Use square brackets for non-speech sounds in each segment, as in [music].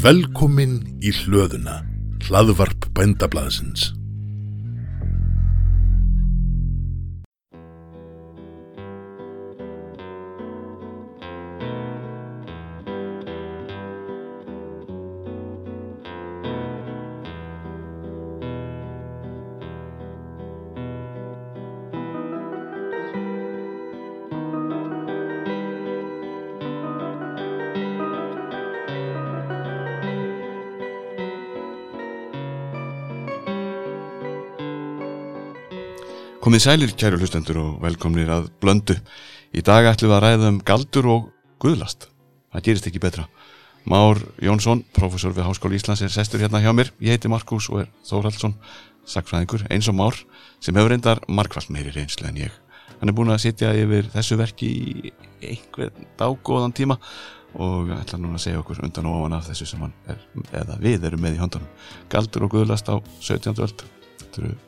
Velkomin í hlöðuna, hlaðvarp bændablaðsins. Komið sælir kæru hlustendur og velkomnir að blöndu. Í dag ætlum við að ræða um galdur og guðlast. Það gerist ekki betra. Már Jónsson, professor við Háskóli Íslands, er sestur hérna hjá mér. Ég heiti Markus og er Þóraldsson, sakfræðingur, eins og Már, sem hefur reyndar markvall meiri reynslu en ég. Hann er búin að sitja yfir þessu verki í einhver dágóðan tíma og ætla núna að segja okkur undan og ofan af þessu sem hann er, eða við erum með í höndunum. Galdur og guðlast á 17. öld. Þetta eru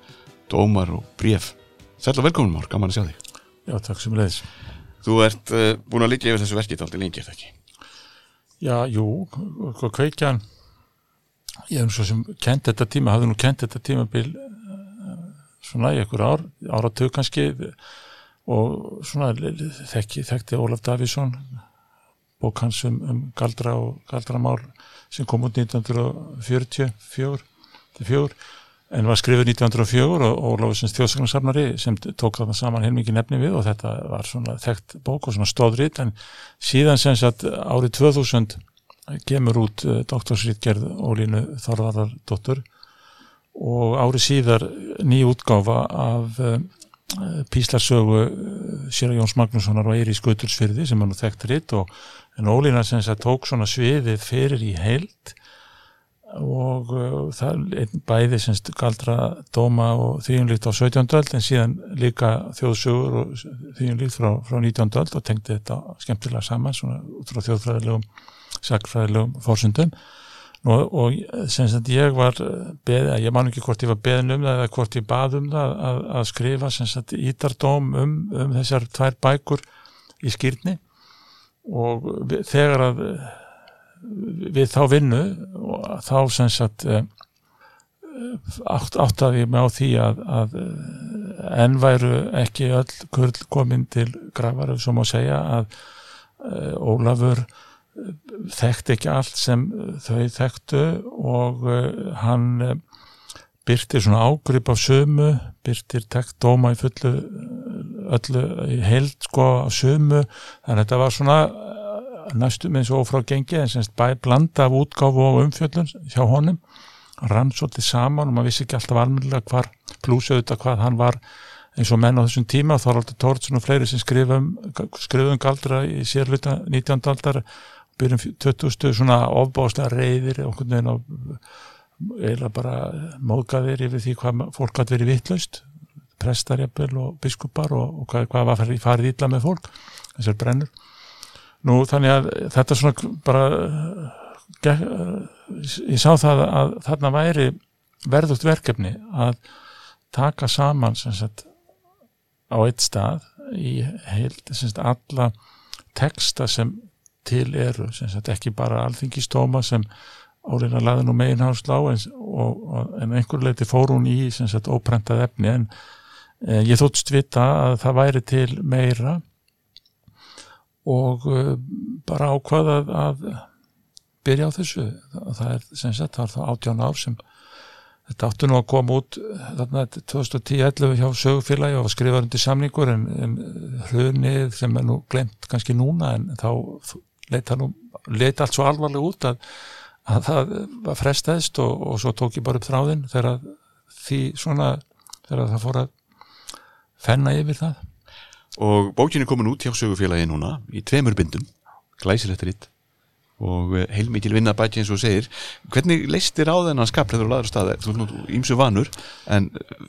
dómar og bref. Sæl og velkomin Már, gaman að sjá þig. Já, takk sem leiðis. Þú ert uh, búin að liggja yfir þessu verki þá aldrei lengi, er það ekki? Já, jú, hvað kveikjan, ég hef svo sem kent þetta tíma, hafði nú kent þetta tímabil eh, svona í einhver ár, áratug kannski og svona þekki, þekkti Ólaf Davísson, bók hans um, um galdra og galdramál sem kom út 1944, fjögur, en var skrifið 1904 og Ólafsins þjóðsagnarsafnari sem tók þarna saman heilmikið nefni við og þetta var svona þekkt bók og svona stóðrít en síðan sem sagt árið 2000 gemur út uh, doktorsrítgerð Ólínu Þorðardóttur og árið síðar ný útgáfa af uh, píslarsögu uh, Sýra Jóns Magnússonar og Eirí Skutursfyrði sem hann þekkt ritt og en Ólína sem sagt tók svona sviðið fyrir í heilt og uh, það bæði semst galdra dóma og þýjumlíkt á 17. öld en síðan líka þjóðsugur og þýjumlíkt frá, frá 19. öld og tengdi þetta skemmtilega saman svona út frá þjóðfræðilegum sakfræðilegum fórsundum og, og semst að ég var beð, ég man ekki hvort ég var beðin um það eða hvort ég bað um það að, að skrifa semst að ítardóm um, um þessar tvær bækur í skýrni og þegar að við þá vinnu og þá sem sagt átt, átt að ég með á því að, að enn væru ekki öll kurl komin til grafar sem má segja að uh, Ólafur þekkt ekki allt sem þau þekktu og hann byrtir svona ágrip af sömu, byrtir tekt dóma í fullu öllu held sko af sömu. Þannig að þetta var svona næstum eins og frá gengi en semst blanda af útgáfu og umfjöllun hjá honum rann svolítið saman og maður vissi ekki alltaf almennilega hvar plúsa auðvitað hvað hann var eins og menn á þessum tíma alltaf Tórtsson og fleiri sem skrifum skrifum galdra í sérluta 19. aldar byrjum 20. svona ofbáslega reyðir og einhvern veginn á eða bara móðgæðir yfir því hvað fólk hatt verið vittlaust prestarjabel og biskupar og, og hvað, hvað var farið ítla með fólk þessar brennur Nú þannig að þetta svona bara ég sá það að þarna væri verðugt verkefni að taka saman sagt, á eitt stað í heilt sagt, alla texta sem til eru sagt, ekki bara alþingistóma sem óleina laði nú megin háslá en, einhver leiti fór hún í óprentað efni en eh, ég þóttst vita að það væri til meira og uh, bara ákvaða að, byrja á þessu. Það er sem sagt, það er þá 18 ár sem þetta áttu nú að koma út þarna 2010-11 hjá sögufélagi og skrifa undir samningur en, en hrunið sem er nú glemt kannski núna en þá leita, nú, leita allt svo alvarlega út að, að það var frestaðist og, og svo tók ég bara upp þráðin þegar því svona þegar það fór að fenna yfir það og bókin er komin út hjá sögufélagi núna í tveimur bindum, glæsilegt ritt og eh, heilmikil vinnabæti eins og segir, hvernig leistir á þennan skapleður og laður staðar, þú er nú ímsu vanur en eh,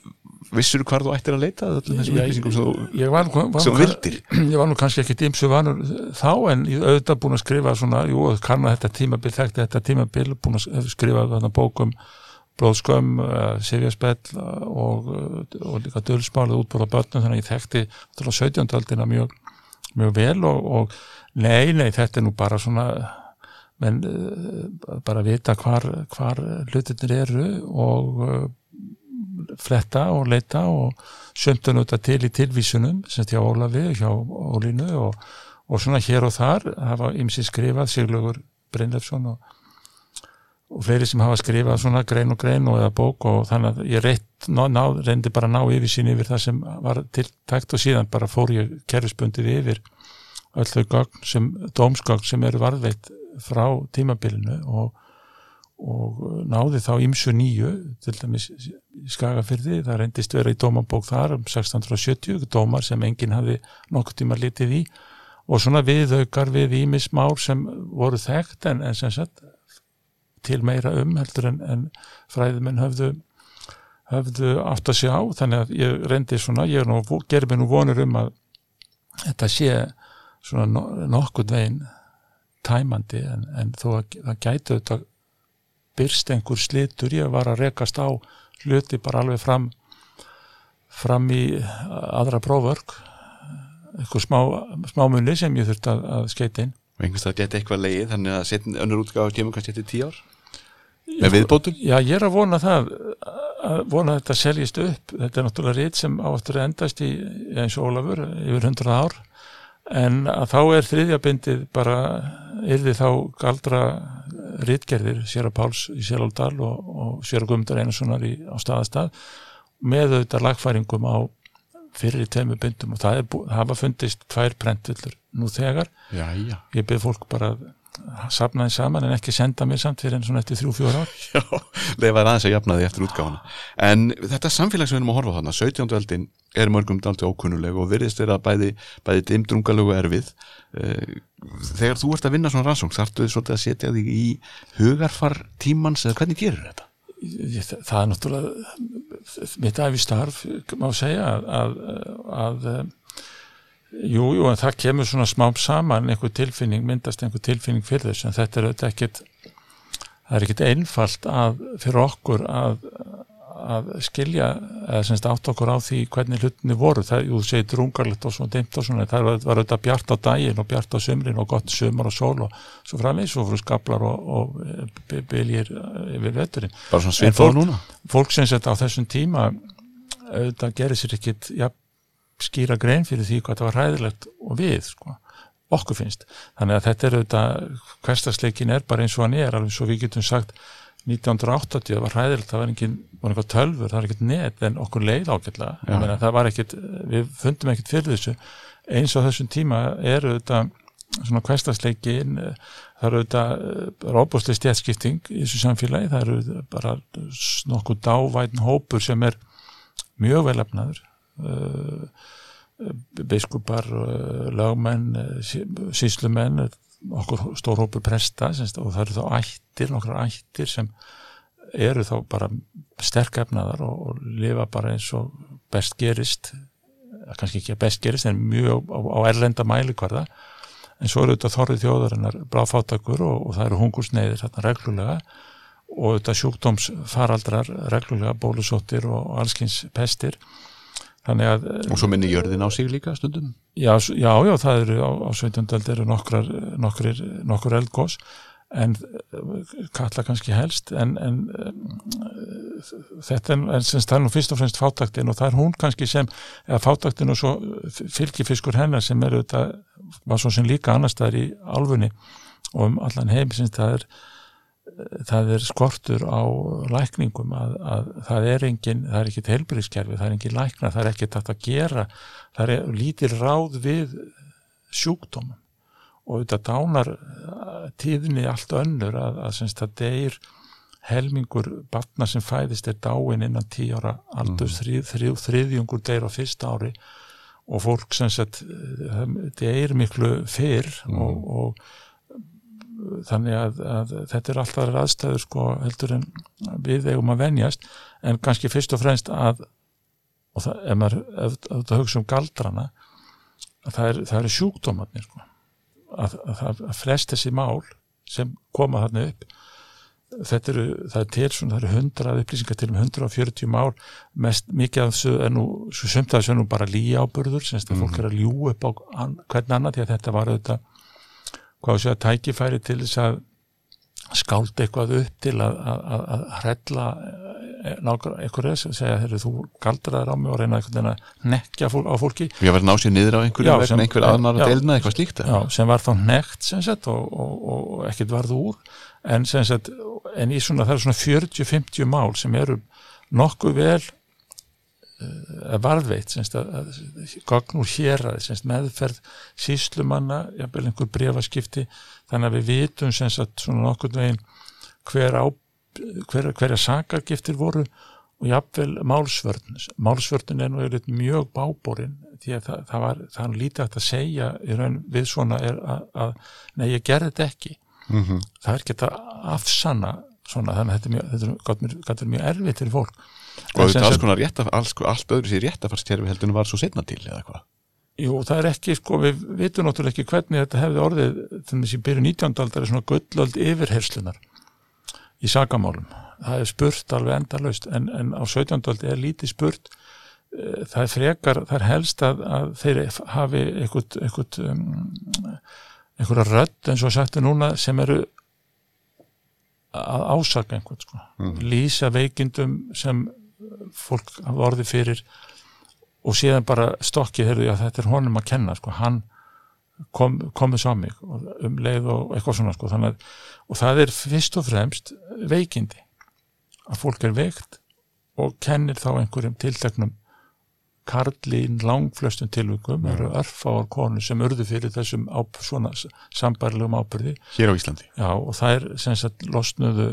vissur hvað þú ættir að leita öllum þessum upplýsingum sem þú vildir? [clears throat] Ég var nú kannski ekkit ímsu vanur þá en ég auðvitað búin að skrifa svona, jú, kannu þetta tímabil, þekkti þetta tímabil, búin að skrifa þarna bókum blóðskömm, uh, sifjarspell og, og líka dölsmálið útbúið á börnum þannig að ég þekkti 17. aldina mjög, mjög vel og, og nei, nei, þetta er nú bara svona menn bara vita hvar, hvar hlutinir eru og fletta og leita og sömtun auðvitað til í tilvísunum sem hjá Ólafi og hjá Ólínu og, og svona hér og þar hafa ymsi skrifað, Siglaugur Brynlefsson og, og fleiri sem hafa skrifað svona grein og grein og eða bók og þannig að ég reitt, ná, ná, reyndi bara að ná yfir sín yfir það sem var tiltækt og síðan bara fór ég kerfisbundið yfir öll þau gögn sem, dómsgögn sem eru varðveitt frá tímabilinu og, og náði þá ímsu nýju til dæmis Skagafyrði, það reyndist vera í dómabók þar um 1670, dómar sem enginn hafi nokkuð tíma litið í og svona viðaukar við ímis mál sem voru þekkt en, en sem sagt til meira um heldur en, en fræðumenn höfðu höfðu átt að sjá. Þannig að ég reyndi svona, ég ger mér nú vonur um að þetta sé svona nokkuð veginn tæmandi en, en þó að það gæti þetta byrst einhver slitur ég var að rekast á hluti bara alveg fram fram í aðra próförk eitthvað smá, smá munni sem ég þurfti að, að skeita inn. Og einhvers það geti eitthvað leið þannig að setja önnur útgáð kemur kannski eftir tíu ár með viðbótum? Já, ég er að vona það að vona að þetta seljist upp. Þetta er náttúrulega rít sem áttur að endast í eins og Ólafur yfir hundrað ár. En að þá er þriðjabindið bara yrði þá galdra rítgerðir Sjöra Páls í Sjálfdal og, og Sjöra Guðmundar Einarssonar í, á staðastað með auðvitað lagfæringum á fyrir í teimu bindum. Og það er búið, hafa fundist tvær prentvillur nú þegar. Já, já. ég byrð fólk bara að sapna því saman en ekki senda mér samt fyrir enn svona eftir þrjú, fjóra ár [laughs] Já, leifaði aðeins að jafna því eftir útgáfana en þetta samfélag sem við erum að horfa þarna 17. eldin er mörgum daldi ókunnuleg og virðist vera bæði, bæði dimdrungalögu erfið eh, þegar þú ert að vinna svona rannsóng þartu þið svolítið að setja þig í hugarfar tímans eða hvernig gerir þetta? Það er náttúrulega mitt af í starf má segja að, að, að jú, jú, en það kemur svona smám saman einhver tilfinning, myndast einhver tilfinning fyrir þess, en þetta er auðvitað ekkit það er ekkit einfalt að fyrir okkur að að skilja, eða semst átt okkur á því hvernig hlutinni voru, það, jú, segir drungarlegt og svona dimt og svona, það var, var auðvitað bjart á daginn og bjart á sömrin og gott sömur og sól og svo framvegis og frú skablar og, og byljir yfir vetturinn. Bara svona svipað núna? Fólk sem sett á þessum tíma auðvitað gerir sér ekkit ja, skýra grein fyrir því hvað það var hræðilegt og við, sko okkur finnst. Þannig að þetta er auðvitað, hverstasleikin er bara eins og hann er, alveg svo við getum sagt 1980 var hræðilegt, það var engin var eitthvað tölfur, það var ekkert net en okkur leið ja. það var ekkert við fundum ekkert fyrir þessu eins á þessum tíma eru þetta svona hverstasleikin það eru þetta róbúslega stjætskipting í þessu samfélagi, það eru bara nokkuð dávætn hópur sem er mjög velefnaður biskupar lögmenn, síslumenn okkur stór hópur presta semst, og það eru þá ættir, nokkrar ættir sem eru þá bara sterk efnaðar og, og lifa bara eins og best gerist kannski ekki að best gerist en mjög á, á erlenda mælikvarða. En svo eru þetta þorrið þjóðarinnar bráfáttakur og, og það eru hungursneiðir hérna reglulega og þetta sjúkdómsfaraldrar reglulega bólusóttir og allskins pestir Að, og svo minni jörðin á sig líka stundum já, já, já það eru á, á 17. eld eru nokkrar, nokkrir, nokkur eldgós en kalla kannski helst en, en þetta er semst það er nú fyrst og fremst fátaktin og það er hún kannski sem eða fátaktin og svo fylgifiskur hennar sem eru þetta var svo sem líka annar staðar í alfunni og um allan heim sem það er það er skortur á lækningum að, að það er engin, það er ekkit helbriðskerfi, það er engin lækna, það er ekkit að gera, það er lítil ráð við sjúkdómum og þetta dánar tíðinni allt önnur að, að semst að deyr helmingur batna sem fæðist er dáin innan tíu ára aldurs, mm. þrið, þrið, þriðjungur deyr á fyrsta ári og fólk sem sagt deyr miklu fyrr mm. og, og þannig að, að þetta er alltaf aðstæður sko heldur en við eigum að venjast. En kannski fyrst og fremst að og það, ef maður, ef, ef það hugsa um galdrana að það eru er sjúkdómatnir sko. Að, að, að flest þessi mál sem koma þarna upp þetta eru, það er til svona, það eru hundrað upplýsingar til um 140 mál. Mest mikið af þessu er nú svo sömt að þessu er nú bara líjáburður semst að mm -hmm. fólk er að ljú upp á an, hvern annan því að þetta var auðvitað hvað sé að tækifæri til þess að skáld eitthvað upp til að, að, að, að hrella nákvæm einhverju sem segja þegar þú galdraðir á mig og reyna einhvern veginn að nekja fólk, á fólki. Við varum ná sér niður á einhverju Já, sem- einhver aðnar já. að deilna eitthvað slíkt já, sem var þá nekt sem sagt og, og, og ekkert varð úr. En sem sagt en í svona það er svona 40-50 mál sem eru nokkuð vel varðveitt að, að gagn úr hér að sagt meðferð síslumanna, jafnvel einhver brefaskipti þannig að við vitum sem sagt svona nokkuð veginn hver á hver, hverja sakargiftir voru og jafnvel málsvörn. Málsvörn er nú yfirleitt mjög báborinn því að það, það var það er lítið að segja í raun við svona er að, að nei ég gerði þetta ekki. Mhm. það er ekki að afsanna svona þannig að þetta er mjög, þetta er, gat mér mjög erfitt fyrir fólk Og sem þetta alls konar rétta, alls, allt öðru sér réttafarskerfi heldur en var svo setna til eða hvað Jú, það er ekki, sko, við vitum náttúrulega ekki hvernig þetta hefði orðið þannig sem byrju 19. aldar er svona gullöld yfirherslunar í sakamálum. Það er spurt alveg endalaust en, en á 17. aldar er lítið spurt Eh, það er frekar, það er helst að, að þeir hafi einhvern einhvern um, einhverja rödd eins og sagt er núna sem eru að ásaka einhvern sko. lýsa veikindum sem fólk hafa orðið fyrir og síðan bara stokkið heyrðu, já, þetta er honum að kenna sko. hann kom, komið sá mig um leið og eitthvað svona sko. Að- og það er fyrst og fremst veikindi að fólk er veikt og kennir þá einhverjum tilteknum karlín langflöstum tilvikum eru örfáar konur sem urðu fyrir þessum áp, svona sambarlegum ábyrði hér á Íslandi Já, og það er sem sagt losnuðu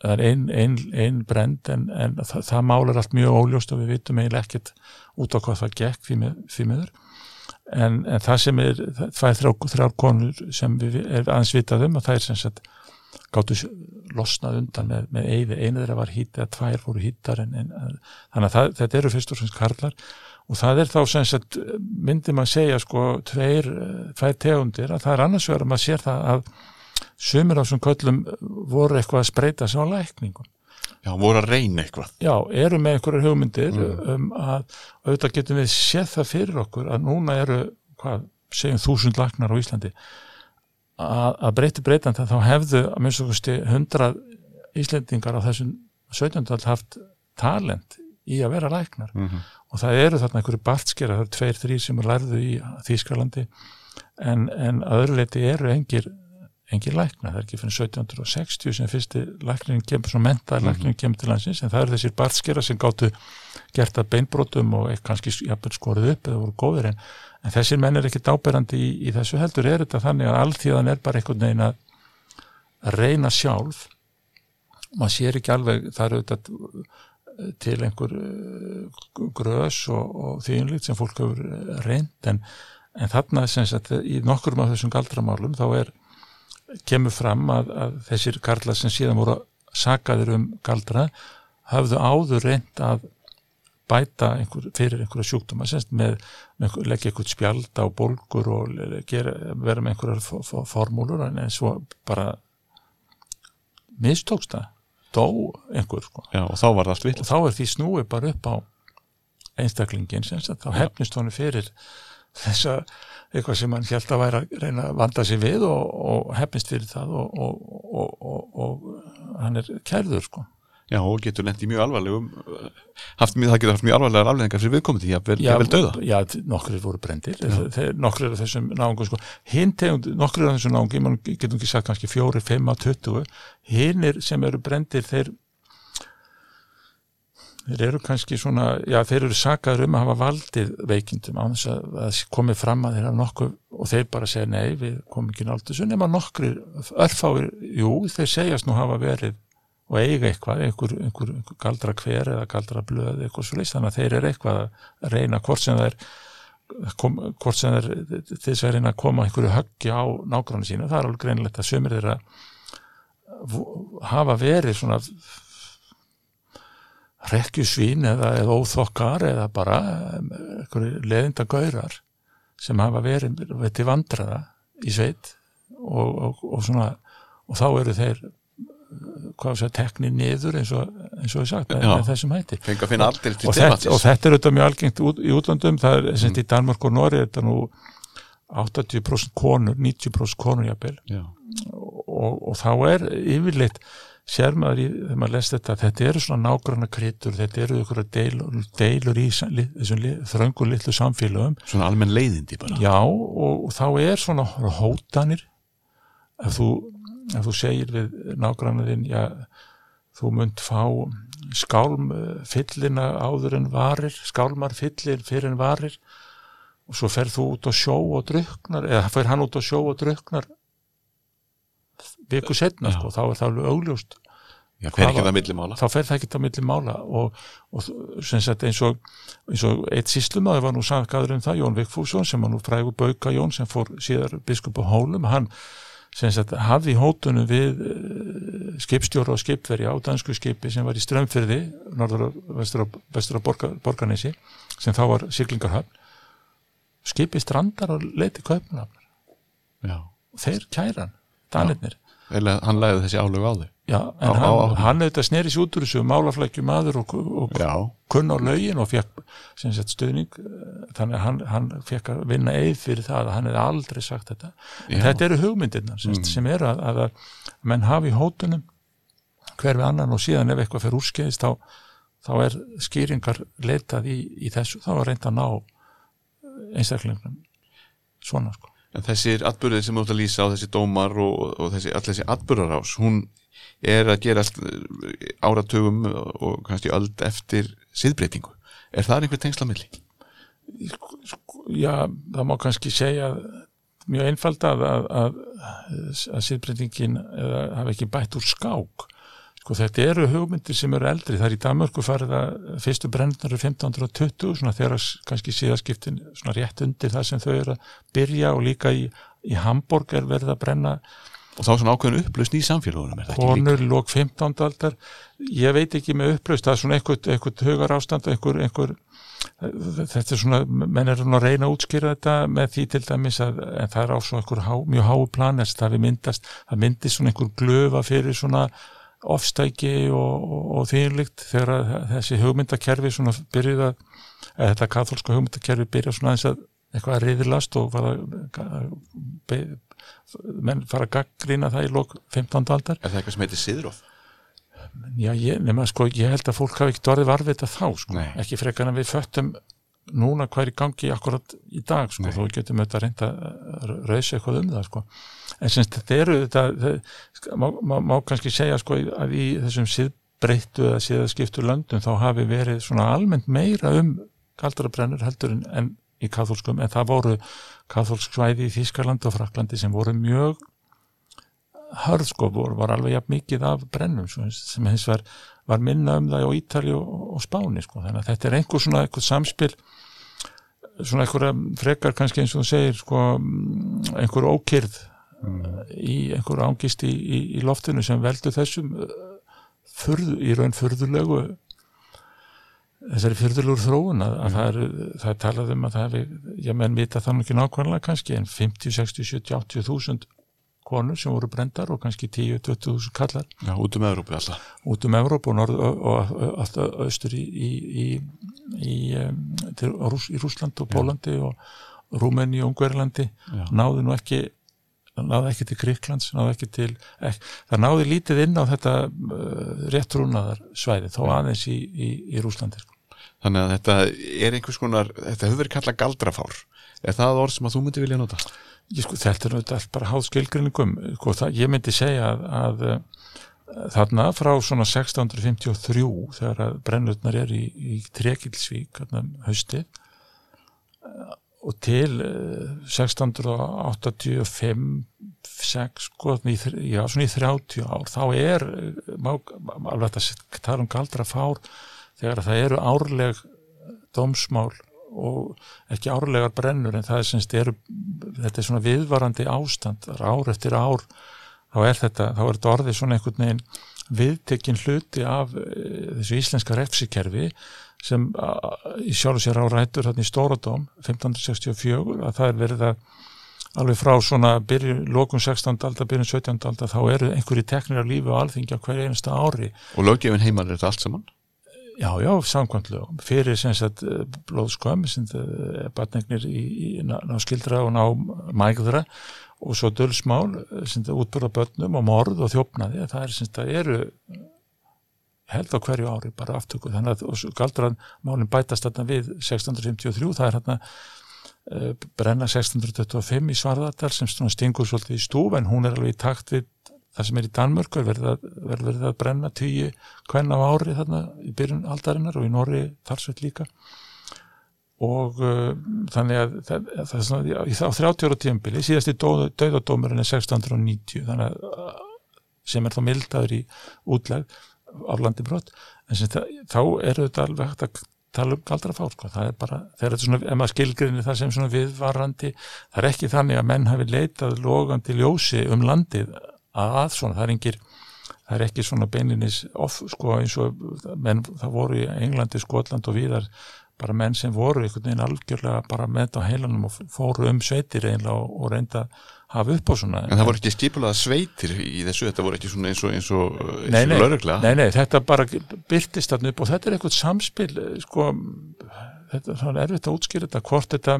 það er ein, ein, ein brend en, en það, það málar allt mjög óljóst og við vitum eiginlega ekkert út á hvað það gekk því, miður. En, en það sem er það, er þrjá, þrjár konur sem við aðeins vitað um og það er sem sagt gáttu losnað undan með, með einu, einu þeirra var hýtt eða tvær voru hýttar þannig að það, þetta eru fyrst og fremst karlar. Og það er þá sem sagt myndi maður segja sko tveir, eh, tvær tegundir að það er annars að maður sér það að sumir á þessum köllum voru eitthvað að spreita sig á lækningum. Já, voru að reyna eitthvað Já, eru með einhverjar hugmyndir um að auðvitað getum við séð það fyrir okkur að núna eru, hvað, segjum þúsund læknar á Íslandi að, að breyti breytandi þá hefðu að minnst okkur hundra Íslendingar á þessum 17. öld haft talent í að vera læknar Mhm. og það eru þarna einhverju bartskera, það eru tveir, þrý sem lærðu í Þýskalandi en, en að öðru leiti eru engir engin lækna, það er ekki fyrir 1760 sem fyrsti læknin kemur, svona mentaði læknin kemur til landsins, en það eru þessir bartskera sem gáttu gert að beinbrotum og eitt kannski jafnvel skorið upp eða voru góðir en, en þessir menn er ekki dáberandi í, í þessu heldur. Er þetta þannig að alltíðan er bara einhvern veginn að reyna sjálf? Maður sér ekki alveg, það eru þetta til einhver uh, grös og, og þýjunlít sem fólk hefur reynd en, en þarna sem sagt í nokkurum af þessum galdramálum þá er kemur fram að, að þessir karlar sem síðan voru sakaðir um galdra hafðu áður reynd að bæta einhver, fyrir einhverja sjúkdóma semst með, með leggja einhvern spjald á bólgur og gera, vera með einhverjar fo- fo- formúlur en svo bara mistókst það. Dó einhver sko. Já, og þá var það allt vill og þá er því snúið bara upp á einstaklingin sem sagt, þá hefnist honum fyrir þessa eitthvað sem hann held að væri að reyna að vanda sig við og, og hefnist fyrir það og, og, og, og, og hann er kærður sko. Já, og getur lent í mjög alvarlegum haft mjög, það getur haft mjög alvarlegar afleðingar fyrir viðkomandi, jafnvel, jafnvel döða já, nokkrir voru brendir þeir, nokkrir af þessum náungum sko, hinn tegund, nokkrir af þessum náungum mann getum ekki sagt kannski fjóri, fimm að tuttugu hinnir sem eru brendir þeir þeir eru kannski svona já, þeir eru sakaður um að hafa valdið veikindum á þess að það komi fram að þeir hafa nokkuð og þeir bara segja nei, við komum ekki nált þessu nema nokkrir, örfáir, jú, þeir segjast nú hafa verið og eiga eitthvað, einhver, einhver, einhver galdra hver eða galdra blöð eitthvað svo leist, þannig að þeir eru eitthvað að reyna hvort sem þeir kom, hvort sem þeir þess að reyna að koma einhverju höggi á nágrannu sína, það er alveg greinilegt að sömur þeirra hafa verið svona rekkjusvín eða, eða óþokkar eða bara einhverju leðinda gaurar sem hafa verið til vandraða í sveit og, og, og svona og þá eru þeir hvað sé, tekni niður eins og, eins og ég sagt Já. með þessum hætti. Og þetta, þetta er auðvitað mjög algengt út, í útlandum það er sem mm. í Danmark og Nóri þetta nú 80% konur, 90% konur jafnvel. Og, og þá er yfirleitt sér maður í, þegar maður les þetta þetta eru svona nágranna kryttur þetta eru ykkur deilur, deilur í þessum þröngu litlu samfélögum. Svona almenn leiðindi bara. Já og, og þá er svona hótanir. Ef þú, ef þú segir við nágrannaðinn já, þú munt fá skálm eh, áður en varir skálmar fyllir fyrir en varir og svo fer þú út á sjó og druknar eða fer hann út á sjó og druknar viku setna sko, þá er það alveg augljóst Já, hver ekki Hvað það millimála þá fer það ekki á milli mála og, og sagt eins og, eins og eitt síslumaður var nú sagaður um það, Jón Vigfússon sem var nú frægur Bauka Jón sem fór síðar biskup á Hólum, hann sagt hafði hótunum við uh, skipstjóra og skipveri á dansku skipi sem var í Strömfyrði vestur á, borganesi sem þá var siglingarhafn skipi strandar og leiti kaupnafnar og þeir kæran, danirnir Eða hann læði þessi álög á þau. Já, en Á- á- hann, á- hann auðvitað sneri sér út úr þessu málaflækju maður og, og kunn á lögin og fekk sagt stuðning. Þannig að hann, hann fekk að vinna eið fyrir það að hann hefði aldrei sagt þetta. Já. þetta eru hugmyndirnar sem, Mm. sem eru að, að, að menn hafi hótunum hver við annan og síðan ef eitthvað fyrir úrskeiðist þá, þá er skýringar leitað í, í þessu. Þá er reynd að ná einstaklingnum svona sko en þessir atbyrðir sem þú ert að lýsa á þessi dómar og, og þessi, all þessi atbyrðarás hún er að gerast eh, áratugum og kannski öld eftir siðbreytingu Er það einhver tengsla milli? já, það má kannski segja mjög einfald að, að, að, að síðbreytingin eða hafi ekki bætt úr skák sko þetta eru hugmyndir sem eru eldri það er í Danmörku farið að fyrstu brennnar eru 1520 svona þegar kannski síðaskiptin svona rétt undir það sem þau eru að byrja og líka í, í Hamburg er verið að brenna Og þá svona ákveðin upplausn í samfélagunum er það ekki líka? konur, lók 15. aldar ég veit ekki með upplaust það er svona einhvern hugar ástand einhver, einhver, þetta er svona menn nú að reyna að útskýra þetta með því til dæmis að en það er á svona einhver há, mjög háu planers það við myndast, það myndist svona einhver glöfa fyrir svona ofstæki og, og, og þýrlikt þegar að þessi hugmyndakerfi svona byrjuð að, eða þetta katholska hugmyndakerfi byrja svona aðeins að eitthvað að reyðilast og fara að be- menn fara að gaggrina það í lók 15. aldar Er það eitthvað sem heitir siðróf? Já, ég, nema, sko, ég held að fólk hafi ekkert orðið varfið það þá, sko, Nei. ekki frekar en við föttum núna hvað er í gangi akkurat í dag, sko, þó við getum auðvitað reynda að rauðsa eitthvað um það, sko en semst þetta eru þetta, það, má, má, má kannski segja, sko, að í þessum síðbreyttu eða síðaskiptu löndum þá hafi verið svona almennt meira um kaldrabrennur heldur en, en í katholskum, en það voru katholsk svæði í Þýskalandi og Fraklandi sem voru mjög hörð sko, voru, var alveg jafn mikið af brennum svo, sem hins var, var minna um það á Ítali og, og Spáni sko. þannig að þetta er einhver svona einhver samspil svona einhverja frekar kannski eins og þú segir sko, mm, einhver ókyrð í einhver ángist í, í, í loftinu sem veldur þessum uh, furðu, í raun furðulegu þessari fyrðulegur þróun að, að það, er, það er talað um að það hefði, já menn vita það nú ekki nákvæmlega kannski en 50, 60, 70, 80 þúsund konur sem voru brendar og kannski 10, 20 þúsund kallar Já, út um Evrópu alltaf. Út um Evróp og, norð, og, og allt austur í, í, í, í, til, Rús, í Rúsland og Pólandi og Rúmeni og Ungverlandi Já. náði nú ekki náði ekki til Gríklands, náði ekki til ekki, það náði lítið inn á þetta uh, réttrúnaðar svæði þó aðeins í, í, í Rúslandi sko. Þannig að þetta er einhvers konar Þetta hefur verið kallað galdrafár Er það orð sem að þú myndir vilja nota? Ég, sko, þetta er náttúrulega allt bara háð skilgrinningum sko, það, ég myndi segja að, að uh, þarna frá svona 1653 þegar að brennutnar er í, í Trekilsvík um haustið uh, og til uh, 1685 6 sko, í, já, svona í 30 ár þá er má, alveg þetta tala um galdra fár þegar það eru árleg dómsmál og ekki árlegar brennur en það er semst þetta er svona viðvarandi ástand, það er ár eftir ár þá er þetta, þá er þetta orðið svona einhvern veginn viðtekinn hluti af e, þessu íslenska refsikerfi sem í sjálf sér á rætur þarna í Stóradóm 1564 að það er verið að alveg frá svona byrjun, lókun 16. aldar, byrjun 17. aldar þá eru einhverju teknir af lífi og alþingja hver einasta ári Og löggefin heimar er þetta allt saman? Já, já, samkvæmt lögum. Fyrir sem sagt eh, blóðskömm, sem er batningnir í, í ná, ná skildra og ná mægðra og svo dölsmál, eh, sem þetta útbörða börnum og morð og þjófnaði, það er sem þetta eru held á hverju ári bara aftöku, þannig að galdran málinn bætast þarna við 1653, það er hérna uh, brenna 1625 í Svarðardal sem stingur svolítið í stúf en hún er alveg í takt við það sem er í Danmörk verður verður að brenna tíu hvenna á ári þarna í byrjun aldarinnar og í Norri þarsveit líka og uh, þannig að það, það er svona, þá 30 ára tímpili síðast í döðadómurinn er 1690 þannig að uh, sem er þá mildaður í útlegð af landi brott en það, þá eru þetta alveg hægt að tala um galdra fár sko. það er bara, þegar þetta svona, ef maður skilgrinni það sem svona viðvarandi, það er ekki þannig að menn hafi leitað logandi ljósi um landið að svona, það er engir það er ekki svona beininis off, sko, eins og menn, það voru í Englandi, Skotland og viðar bara menn sem voru einhvern veginn algjörlega bara með þetta á heilanum og fóru um sveitir einlega og, og reynda að hafa upp á svona. En það voru ekki skipulaða sveitir í þessu, þetta voru ekki svona eins og, eins og, og laurugla nei, nei, þetta bara byrtist þarna upp og þetta er eitthvað samspil sko, þetta er svona erfitt að útskýra þetta, hvort þetta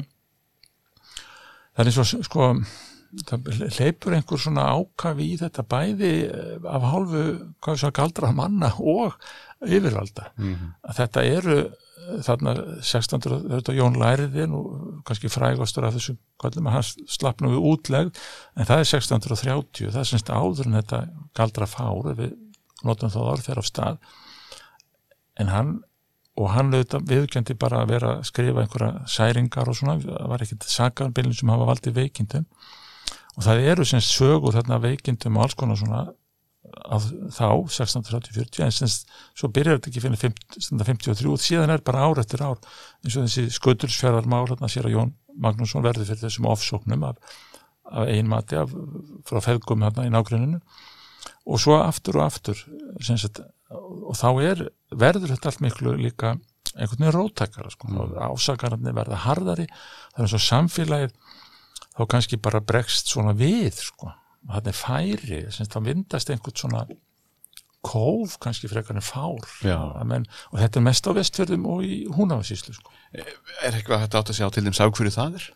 það er eins og sko leipur einhver svona ákafi í þetta bæði eh, af hálfu, hvað við svo galdra manna og yfirvalda. Mhm. að þetta eru eh, þarna 1600, þetta Jón Læriði nú kannski frægastur af þessum kvöldum að hann slapp nú við útlegð en það er 1630, það er semst áður en þetta galdra fár við notum þá orð fyrir af stað. En hann og hann viðkjöndi bara að vera að skrifa einhverja særingar og svona það var ekkit sakarbilin sem hafa valdið veikindum og það eru sem sögur þarna veikindum og alls konar svona af þá 1630-40 en semst svo byrjar þetta ekki fyrir 1953 og síðan er bara ár eftir ár eins og þessi skötursfjörðarmál hérna sér að Jón Magnússon verður fyrir þessum ofsóknum af, af ein mati af, frá feðgum hérna í nágruninu og svo aftur og aftur sagt, og þá er verður þetta allt miklu líka einhvern veginn rótækara sko. mm. ásakararnir verða harðari það er eins og samfélagið þá kannski bara bregst svona við sko. það er færi þá vindast einhvern svona kóf kannski frekar en fár Men, og þetta er mest á vestfjörðum og í húnafasíslu sko. Er eitthvað hægt átt að segja á til þeim sá hverju það er?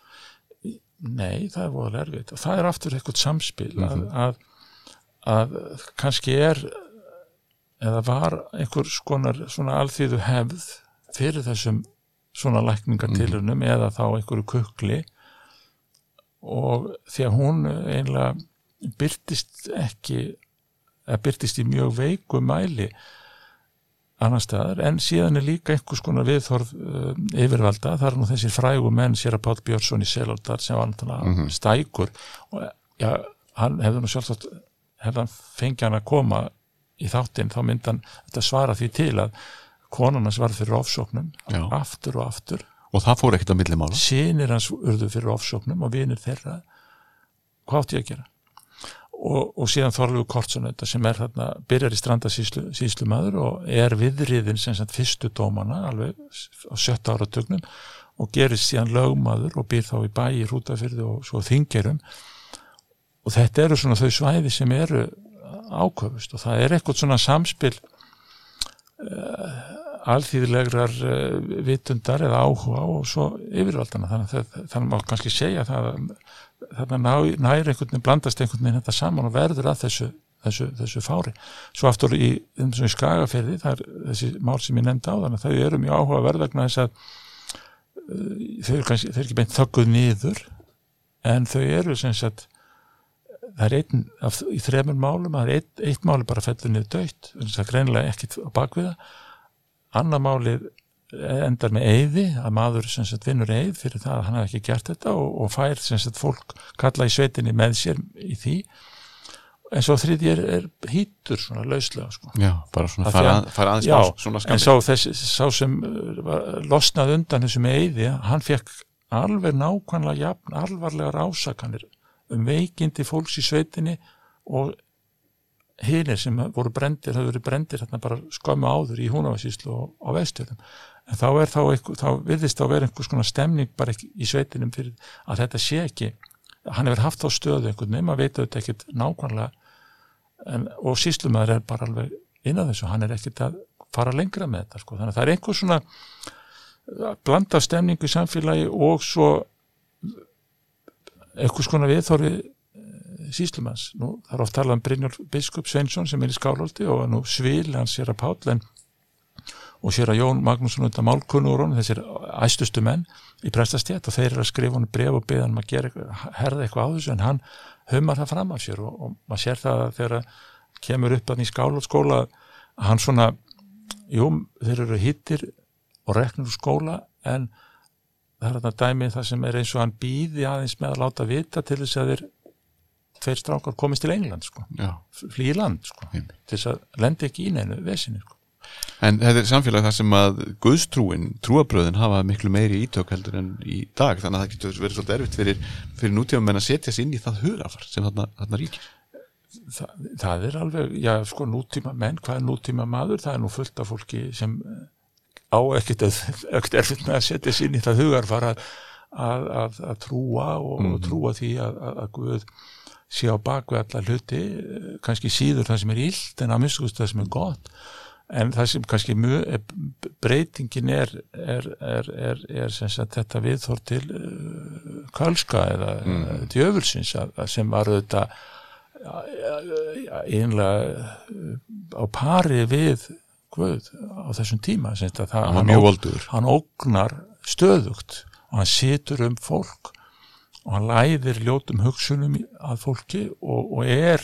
Nei, það er voðalega erfitt og það er aftur eitthvað samspil mm -hmm. að, að, að kannski er eða var einhver skonar svona alþýðu hefð fyrir þessum svona lækningatilunum mm -hmm. eða þá einhverju kukli og því að hún einlega byrtist ekki eða byrtist í mjög veiku mæli annar staðar en síðan er líka einhvers konar viðþorf uh, yfirvalda, það er nú þessir frægu menn sér að Páll Björnsson í Seláldar sem var náttúrulega mm -hmm. stækur. Og já, hann hefði nú sjálfsagt hefði hann fengið hann að koma í þáttinn þá myndi hann þetta svara því til að konarnas var fyrir ofsóknum aftur og aftur Og það fór ekkert á millimála sinir hans urðu fyrir ofsóknum og vinir þeirra. Hvað átti ég að gera? Og, og síðan Þorlegu Kortsson sem er þarna, byrjar í strandasýslumadur og er viðriðin sem sagt fyrstu dómana alveg á sjötta áratögnum og gerist síðan lögmaður og býr þá í bæi rútafyrði og svo þingerum og þetta eru svona þau svæði sem eru áköfust og það er eitthvað svona samspil uh, alþýðilegrar uh, vitundar eða áhuga og svo yfirvaldana þannig að þannig má kannski segja það að þarna næri einhvern veginn blandast einhvern veginn þetta saman og verður að þessu, þessu, þessu fári. Svo aftur í, í skagaferði, það er þessi mál sem ég nefndi á þannig að þau eru mjög áhuga verðvegna þess að uh, þau eru kannski, þau eru ekki beint þögguð niður en þau eru sem sagt það er einn af, í þremur málum, það er eitt, eitt máli bara fellur niður döitt, það er greinilega ekkit á bakviða, annar máli endar með eyði að maður sem sagt vinnur eyð fyrir það að hann hef ekki gert þetta og, og fær sem sagt fólk kalla í sveitinni með sér í því en svo þriði er, er hýttur svona lauslega sko. Já, bara svona því fara, að- að, fara aðeins Já, á svona en skammi sá, þessi, sá sem uh, var losnað undan þessum eyði, hann fekk alveg nákvæmlega jafn alvarlegar ásakanir um veikindi fólks í sveitinni og hinir sem voru brendir, hafði verið brendir hérna bara skömmu áður í húnavarsíslu og á vestöðum. En þá er þá, eitthvað, þá virðist þá vera einhvers konar stemning bara í sveitinum fyrir að þetta sé ekki, hann hefur haft þá stöðu einhvern veginn, maður veit auðvitað ekkit nákvæmlega en, og síslumæður er bara alveg inn að þessu, hann er ekkit að fara lengra með þetta sko. þannig að það er einhver svona blanda stemningu í samfélagi og svo einhvers konar viðþorfi síslumanns, nú það er oft talað um Brynjólf Biskup Sveinsson sem er í Skálholti og nú svil hans sér að Páll en og sér að Jón Magnússon undan málkunnur þessir æstustu menn í prestastjætt og þeir eru að skrifa hann bref og beða hann að gera herða eitthvað á þessu en hann humar það fram af sér og, og maður sér það að þegar kemur upp að í skálskóla að hann svona jú, þeir eru hittir og reknur úr skóla en það er þetta dæmið það sem er eins og hann býði aðeins með að láta vita til þess að þeir tveir strákar komist til England sko, flýi land sko, til þess að lendi ekki í neinu vesinni sko En þetta er samfélag þar sem að guðstrúin, trúabröðin hafa miklu meiri ítök heldur en í dag þannig að það getur verið svolítið erfitt fyrir, fyrir nútíma menn að setja sér inn í það hugafar sem þarna, þarna ríkir. Þa, það er alveg, já sko nútíma menn, hvað er nútíma maður? Það er nú fullt af fólki sem á [laughs] ekkert erfitt með að setja sér inn í það hugafar að, að, að, að trúa og, mm. og trúa því að Guð sé á bakveg allar hluti, kannski síður það sem er illt en að miskust það sem er gott. En það sem kannski mjög, breytingin er er, er, er, er sagt, þetta viðþór til uh, kölska eða mm. djöfulsins sem var auðvitað einlega á pari við Guð á þessum tíma. Það, hann, hann, hann ógnar stöðugt og hann situr um fólk og hann læðir ljótum hugsunum að fólki og, og er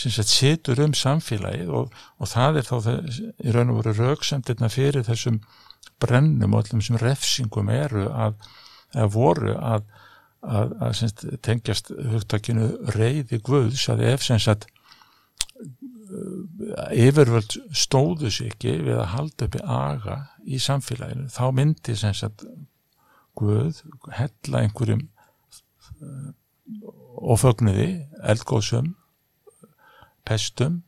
sett situr um samfélagið og, og það er þá það, í raun og veru rauksendirna fyrir þessum brennum og allum sem refsingum eru að, að voru að, að, að sagt, tengjast hugtakinu reyði guðs að ef sagt yfirvöld stóðu sér ekki við að halda uppi aga í samfélaginu þá myndi sagt Guð hella einhverjum ofögnuði eldgóðsum pestum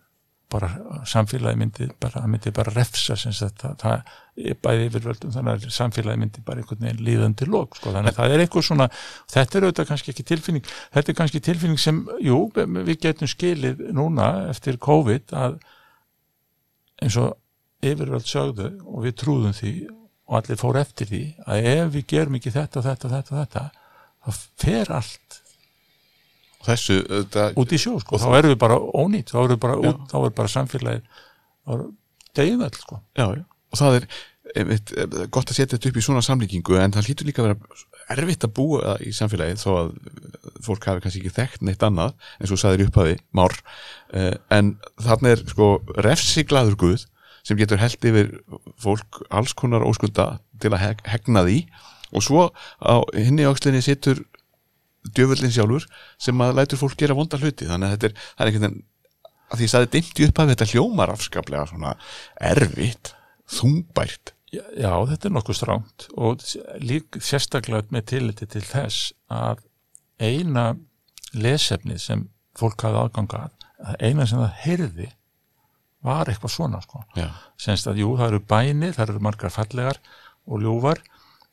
bara samfélagi myndi bara, myndi bara refsa þetta, það bæði yfirvöldum þannig að samfélagi myndi bara einhvern veginn líðandi lók, sko, þannig að það er einhver svona þetta er auðvitað kannski ekki tilfinning þetta er kannski tilfinning sem, jú, við getum skilið núna eftir COVID að eins og yfirvöld sögðu og við trúðum því og allir fór eftir því að ef við gerum ekki þetta, þetta, þetta, þetta þá fer allt þessu það, út í sjó sko, þá erum við bara ónýtt þá erum við bara, út, þá er bara samfélagið degið sko. og það er einmitt, gott að setja þetta upp í svona samlíkingu en það hlýtur líka að vera erfitt að búa í samfélagið þó að fólk hafi kannski ekki þekkt neitt annað eins og saðir upphafi, már. Eh, en þarna er sko refsiglaður Guð sem getur held yfir fólk alls konar óskunda til að hegna því og svo á hinni ákslinni sittur djöfullin sjálfur sem að lætur fólk gera vonda hluti. Þannig að þetta er, það er einhvern veginn að því að það er dimti upp að þetta hljómar afskaplega svona erfitt þungbært. Já, já þetta er nokkuð stránt og lík sérstaklega með tilliti til þess að eina lesefni sem fólk hafði aðganga að eina sem það heyrði var eitthvað svona sko. semst að jú, það eru bænir, það eru margar fallegar og ljúvar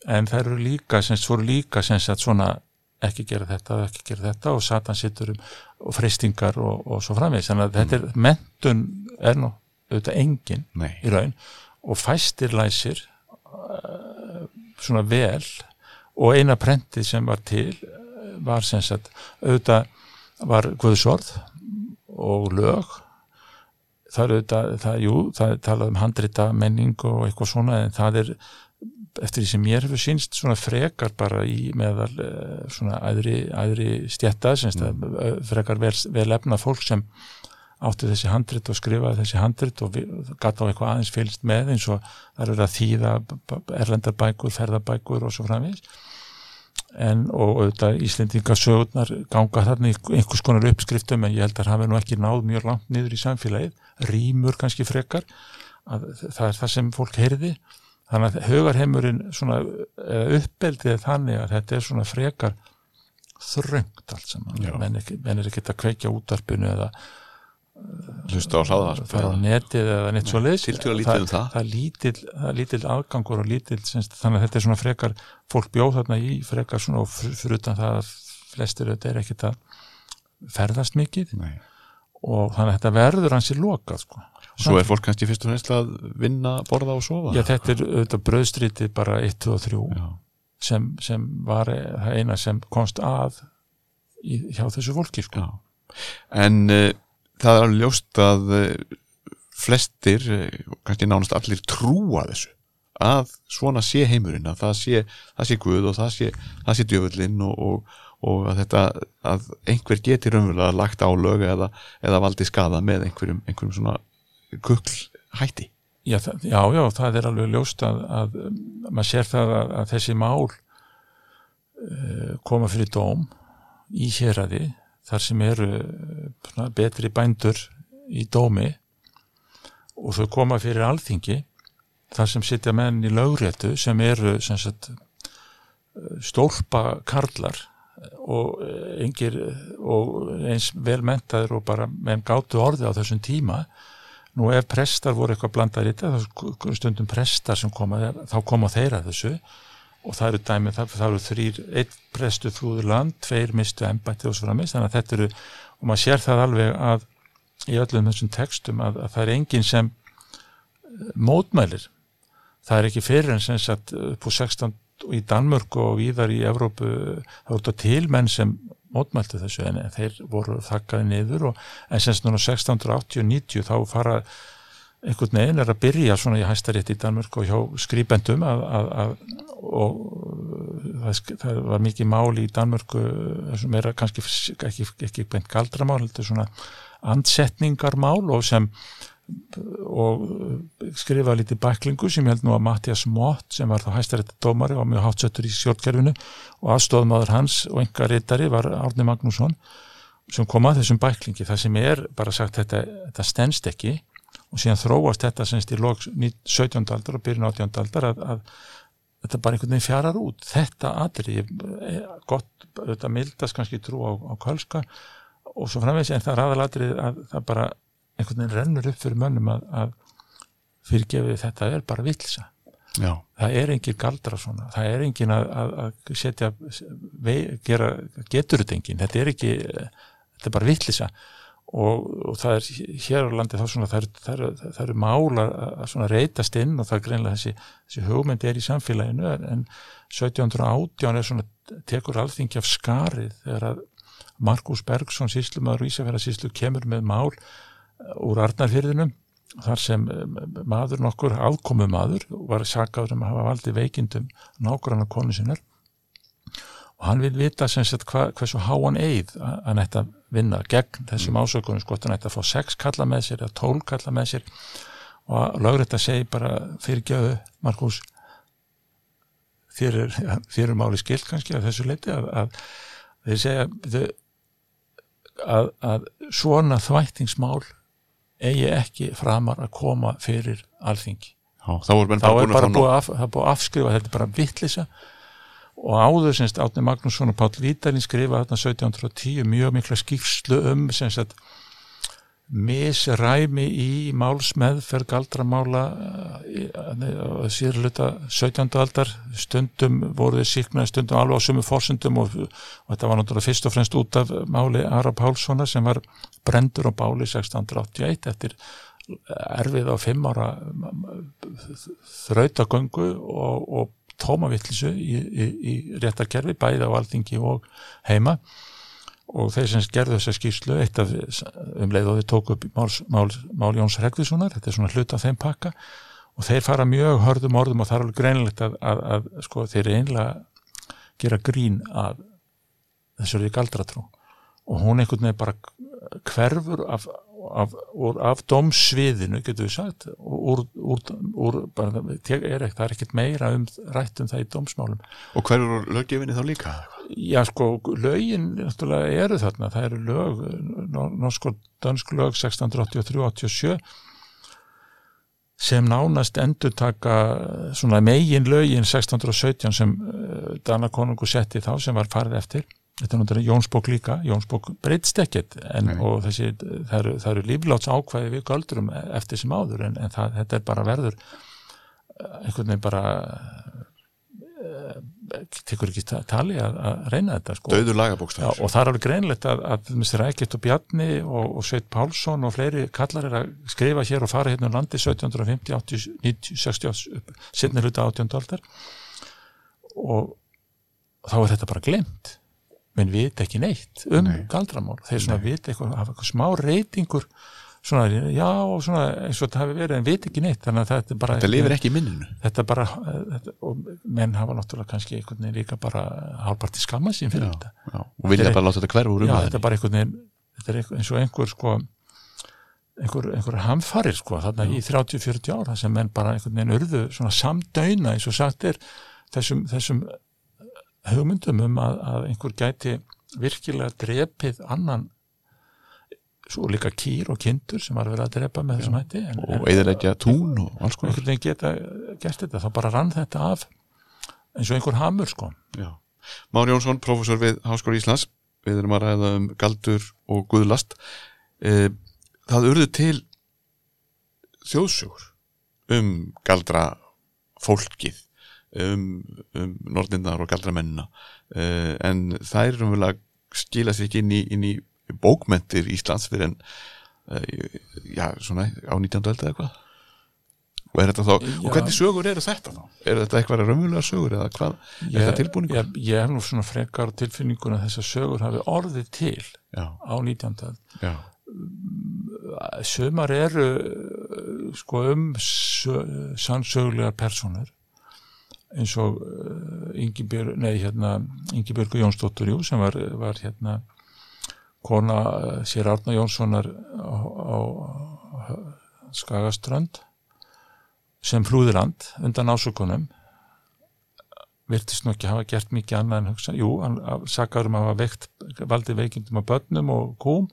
en það eru líka, semst, voru líka semst að svona ekki gera þetta og ekki gera þetta og Satan sittur um og freystingar og, og svo framvegis þannig að mm. þetta er, mentun er nú auðvitað engin Nei. í raun og fæstir læsir uh, svona vel og eina prentið sem var til var sem sagt auðvitað var Guðsorð og lög það er auðvitað, það, jú, það er talað um handrita menning og eitthvað svona en það er eftir því sem mér hefur sínst svona frekar bara í meðal eh, svona æðri, æðri stjætta mm. frekar vel, vel efna fólk sem átti þessi handrit og skrifaði þessi handrit og gata á eitthvað aðeins fylgst með eins og það eru að þýða erlendarbækur, ferðarbækur og svo framvís en og auðvitað Íslendingasögurnar ganga þarna einhvers konar uppskriftum en ég held að það hafi nú ekki náð mjög langt niður í samfélagið. Rýmur kannski frekar að það er það sem fólk heyrði þannig að hugarheimurinn svona uppeldið þannig að þetta er svona frekar þröngt allt saman. Menn er ekki að kveikja útarpinu eða hlusta á hláðar fara á netið eða neitt svo það, um það. er lítill, afgangur og lítill, þannig að þetta er svona frekar fólk bjóð þarna í frekar svona og fyrir utan það að flestir þetta er ekkit að ferðast mikið. Nei. og þannig að þetta verður hansi lokað sko Svo er fólk kannski fyrst og fremst að vinna, borða og sofa Já, þetta er auðvitað bröðstrítið bara 1, 2 og 3 Já. sem, sem var eina sem komst að í, hjá þessu fólki sko. Já. En uh, það er alveg ljóst að uh, flestir, uh, kannski nánast allir trúa þessu að svona sé heimurinn, að það sé, það sé Guð og það sé, það sé djöfullinn og, og, og að þetta að einhver geti raunverulega lagt á lög eða, eða valdi skada með einhverjum, einhverjum svona kukl hætti. Já, það, já, já, það er alveg ljóst að, að maður sér það að, að þessi mál uh, koma fyrir dóm í héræði þar sem eru uh, betri bændur í dómi og svo koma fyrir alþingi þar sem sitja menn í lögréttu sem eru sem sagt, stólpa karlar og engir og eins velmentaður og bara menn gáttu orði á þessum tíma nú ef prestar voru eitthvað blandar í þetta stundum prestar sem koma þá koma þeirra þessu. Og það eru dæmið, það, það eru þrýr einn prestu þrúður land, tveir mistu embætti og svo framist, þannig að þetta eru og maður sér það alveg að í öllum þessum textum að, að það er enginn sem mótmælir. Það er ekki fyrir en sem sagt upp á 16 í Danmörku og víðar í Evrópu þá er þetta til menn sem mótmæltu þessu en þeir voru þakkaði niður og en semst núna 1680-90 þá fara einhvern veginn er að byrja svona í hæstarétt í Danmörku og hjá skrýbendum að, að, að og það, það var mikið mál í Danmörku er kannski ekki, ekki beint galdramál, þetta er svona andsetningarmál og sem og skrifa lítið bæklingu sem ég held nú að Mattias Mott sem var þá hæstarétta dómari og mjög hátsettur í sjórnkerfinu og aðstofmaður hans og enga reytari var Árni Magnússon sem kom að þessum bæklingi það sem er bara sagt þetta, þetta stennst ekki og síðan þróast þetta semst í lók 17. aldar og byrjun 18. aldar að, að þetta bara einhvern veginn fjarar út þetta aðri, gott þetta mildast kannski trú á, á kölska og svo framvegs en það er aðaladrið að það bara einhvern veginn rennur upp fyrir mönnum að, að fyrirgefið þetta er bara vilsa Já. það er engin galdra svona. Það er engin að, að, að setja vei, gera, getur þetta engin. Þetta er ekki, þetta er bara villisa og, og það er hér á landi þá svona, það eru er, er, mála að svona reytast inn og það er greinlega þessi, þessi hugmynd er í samfélaginu en 1718 er svona tekur alþingi af skarið þegar að Markus Bergson síslumöður og Ísafjörða síslu kemur með mál úr Arnarfyrðinum þar sem maður nokkur afkomu maður var sakaður um að hafa valdi veikindum nákvæmna konu sinnar og hann vil vita sem sagt hva, hversu háan eið að hann ætti að vinna gegn þessum mm. ásökunum sko hann ætti að fá sex kalla með sér eða tól kalla með sér og lögrætt að segja bara fyrir gjöðu Markus fyrir, fyrir máli skilt kannski að þessu leiti að, að þeir segja að, að svona þvættingsmál eigi ekki framar að koma fyrir alþingi. Já, þá er bara búið að, að afskrifa þetta er bara vittlisa og áður semst Átni Magnússon og Páll Vítalín skrifa þarna 1710 mjög mikla skýrslu um semst að misræmi í málsmeðferð galdramála síðurluta 17. aldar stundum voruð síknaði stundum alveg á sumu fórsendum og, og þetta var náttúrulega fyrst og fremst út af máli Ara Pálssona sem var brendur á báli 1681 eftir erfið á fimm ára þrautagöngu og, og tómavittlisu í, í, í réttarkerfi bæði á alþingi og heima og þeir sem gerðu þessa skýrslu eitt af um leið og þeir tóku upp mál, mál, mál Jóns Hregðissonar, þetta er svona hlut af þeim pakka og þeir fara mjög hörðum orðum og það er alveg greinilegt að, að, að sko, þeir einlega gera grín af þessari galdratrú. Og hún einhvern veginn bara hverfur af, af, af domsviðinu, getur við sagt úr, úr, úr bara, er ekki, það er ekkert meira um rætt um það í domsmálum. Og hverjur löggefinni þá líka? Já sko, lögin eru þarna, það eru lög norsk og dansk lög 1683-87 sem nánast endur taka svona megin lögin 1617 sem Danakonungu setti þá sem var farið eftir þetta er náttúrulega Jónsbók líka, Jónsbók breytst ekkert en og þessi, það eru, það eru lífláts ákvæði við göldurum eftir sem áður en, en það, þetta er bara verður einhvern veginn bara uh, tekur ekki ta- tali að, að reyna þetta sko. Dauður Já, lagabókstafur og það er alveg greinlegt að, að Rækjert og Bjarni og, og Sveit Pálsson og fleiri kallar er að skrifa hér og fara hérna um landi 1750, 80, 90, 60 sinni hluta 18. aldar og þá er þetta bara glemt menn vita ekki neitt um Nei. galdramál. Þeir svona vita eitthvað, hafa eitthvað smá reytingur svona, já, svona eins og þetta hafi verið en vita ekki neitt. Þannig að þetta er bara Þetta lifir ekki í minninu. Þetta bara, þetta, og menn hafa náttúrulega kannski einhvern veginn líka bara hálfparti skamma sín fyrir þetta. já. Og vilja Þetta bara láta þetta hverfa úr Já, þetta umræðinu er bara einhvern veginn þetta er eins og einhver sko einhver, einhver hamfarir sko þarna í 30-40 ár þar sem menn bara einhvern veginn urðu svona samdæuna eins og sagt er þessum, þessum hugmyndum um að, að einhver gæti virkilega drepið annan svo líka kýr og kindur sem var verið að drepa með þessum hætti en, og eðilegja tún og alls konar. Einhvern veginn geta gert þetta þá bara rann þetta af eins og einhver hamur sko. Já. Már Jónsson, professor við Háskóla Íslands. Við erum að ræða um galdur og guðlast. E, það urðu til þjóðsögur um galdra fólkið um, um norðinnar og galdramennina e, en það er umvel skila sér ekki inn í, inn í bókmentir Íslands fyrir en e, já, svona á 19. öld eða hvað og er þetta þá, Já. og hvernig sögur eru þetta þá? Er þetta eitthvað raunverulega sögur eða hvað? Er þetta tilbúningur? Ég, ég hef nú svona frekar tilfinningun að þessar sögur hafi orðið til Já, á 19. öld. já, Sumar eru uh, sko um sö- sannsögulegar personur eins og uh, Ingibjörg, nei hérna Ingibjörgu Jónsdóttur Jú sem var, var hérna kona uh, sér Árna Jónssonar á, á, Skagaströnd sem flúðiland undan ásökunum. Virtist nú ekki hafa gert mikið annað en hugsa, jú, hann sakar um að hafa veikt, valdi veikindum á börnum og kúm,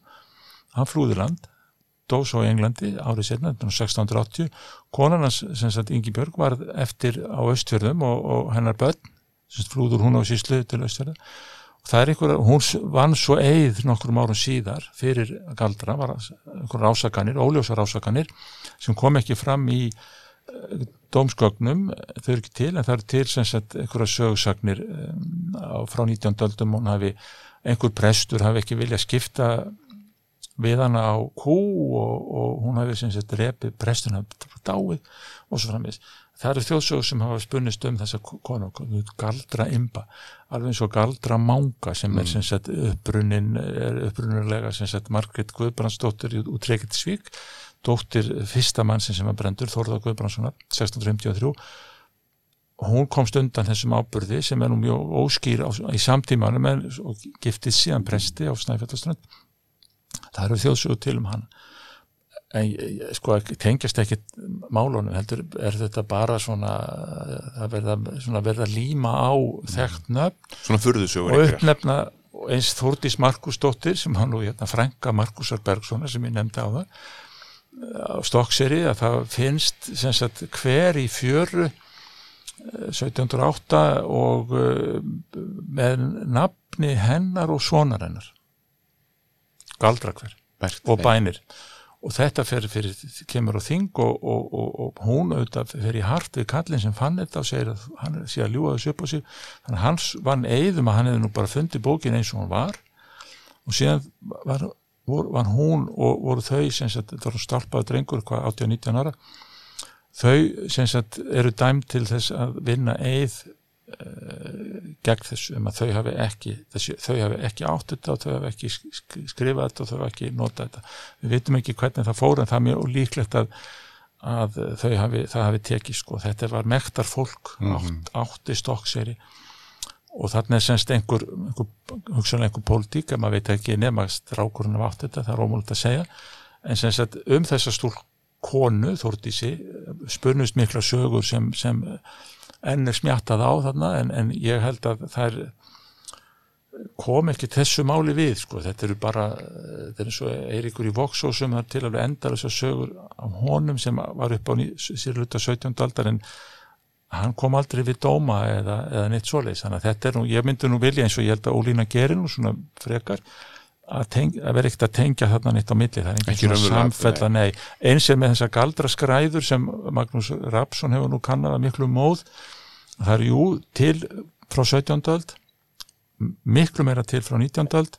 hann flúði land dó svo í Englandi árið setna, 1680 konan hans, sem sagt Ingi Björg var eftir á Östfjörðum og, og hennar börn, sem flúður hún á síslu til Östfjörða og það er einhver, hún vann svo eið nokkrum árum síðar fyrir galdra, var einhver rásakanir, óljósar rásakanir sem kom ekki fram í dómsgögnum, þau eru ekki til en það eru til sem sagt einhverja sögsagnir á, frá 19. öldum hún hafi, einhver prestur hafi ekki vilja skipta við hana á kú og, og hún hafi sem sagt repið prestun hafi dáið og svo framvegis. Það eru þjóðsögur sem hafa spunnist um þessa konu, galdra imba alveg eins og galdra manga sem er sem sagt upprunnin er upprunnulega sem sagt Margrét Guðbrandsdóttir út Reykjavík Svík dóttir fyrsta mannsin sem var brendur, Þórða Guðbrandssonar 1653 hún komst undan þessum ábyrði sem er nú mjög óskýr á, í samtímanum en, giftið síðan presti á Snæfjallaströnd það eru þjóðsögur til um hann. En sko tengjast ekki málunum heldur er þetta bara svona það verða, svona verða líma á þekkt nöfn. Svona furðusögur og uppnefna eins Þórdís Markusdóttir sem hann nú hérna frænka Markusar Bergssona sem ég nefndi á það á Stokkseri að það finnst sagt hver í fjöru eh, 1708 og eh, með nafni hennar og sonar hennar galdrakver Bert, og bænir. Og þetta fer fyrir, kemur á þing og, og, og, og hún auðvitað fer í hart við kallin sem fann þetta og segir að hann sé að ljúga þessu upp á sig. Þannig hans vann eigðum að hann hefði nú bara fundið bókin eins og hann var. Og síðan var, var, var hún og voru þau sem sagt, þetta var stálpaður drengur hvað 18-19 ára. Þau sem sagt eru dæmt til þess að vinna eið gegn þessu um að þau hafi ekki þessi, þau hafi ekki átt þetta og þau hafi ekki sk- sk- skrifað þetta og þau hafi ekki notað þetta. Við vitum ekki hvernig það fór en það er mjög líklegt að, að þau hafi, það hafi tekið sko. Þetta var mektar fólk átt, átti stokkseri og þarna er semst einhver, einhver hugsanlega einhver pólitík að maður veit ekki nema strákurinn af átt þetta, það er ómúlut að segja. En semst að um þessa stúl konu Þórdísi spurnust mikla sögur sem, sem enn er smjattað á þarna en, en ég held að það er kom ekki þessu máli við sko. þetta eru bara þetta er eins og Eiríkur í Voxó sem er til alveg endar þessar sögur af honum sem var upp á sérluta 17. aldar en hann kom aldrei við dóma eða, eða neitt svoleiðis þannig að þetta er nú, ég myndi nú vilja eins og ég held að Ólína gerir nú svona frekar að, að vera ekkert að tengja þarna neitt á milli, það er Ekki engin svona samfella nei, eins er með þessa galdra skræður sem Magnús Rapsson hefur nú kannað að miklu móð það er jú til frá 17. öld miklu meira til frá 19. öld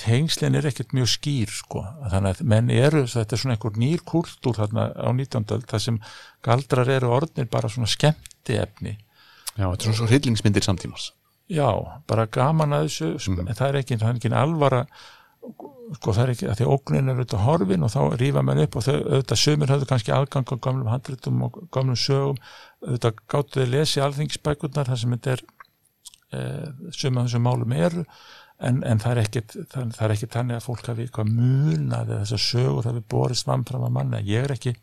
tengslinn er ekkert mjög skýr sko, þannig að menn eru þetta er svona einhver nýr kultúr þarna á 19. öld þar sem galdrar eru orðnir bara svona skemmti efni Já, þetta er svona svo hryllingsmyndir samtímars já, bara gaman að þessu mm. en það er ekki, það er ekki alvara sko það er ekki, því ógnin er auðvitað horfin og þá rýfa mann upp og þau auðvitað sömur höfðu kannski aðgang á gamlum handritum og gamlum sögum auðvitað gáttu þau lesi alþingisbækurnar þar sem þetta er e, sömur þessum málum eru en, en það er ekkit það, það er ekkit þannig að fólk hafi eitthvað munað eða þessar sögur hafi borist vamfram að manna, ég er ekki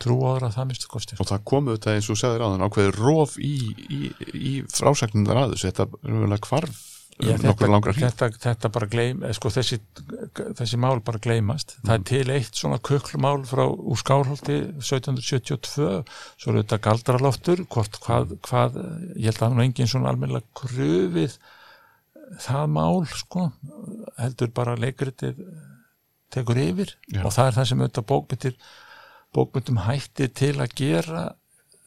trú áður að það minnstu kosti. Og það komu þetta eins og segður aðan ákveður rof í, í, í frásagnundar aðeins þetta er kvarf Já, þetta, þetta, þetta bara gleym sko, þessi, þessi mál bara gleymast. Mm. það er til eitt svona köklumál frá úr Skálholti 1772 svo er þetta galdraloftur hvort, hvað, hvað, ég held að það er engin svona almennilega kröfið það mál sko. Heldur bara leikritið tekur yfir Já. og það er það sem auðvitað bókmyndir bókmyndum hætti til að gera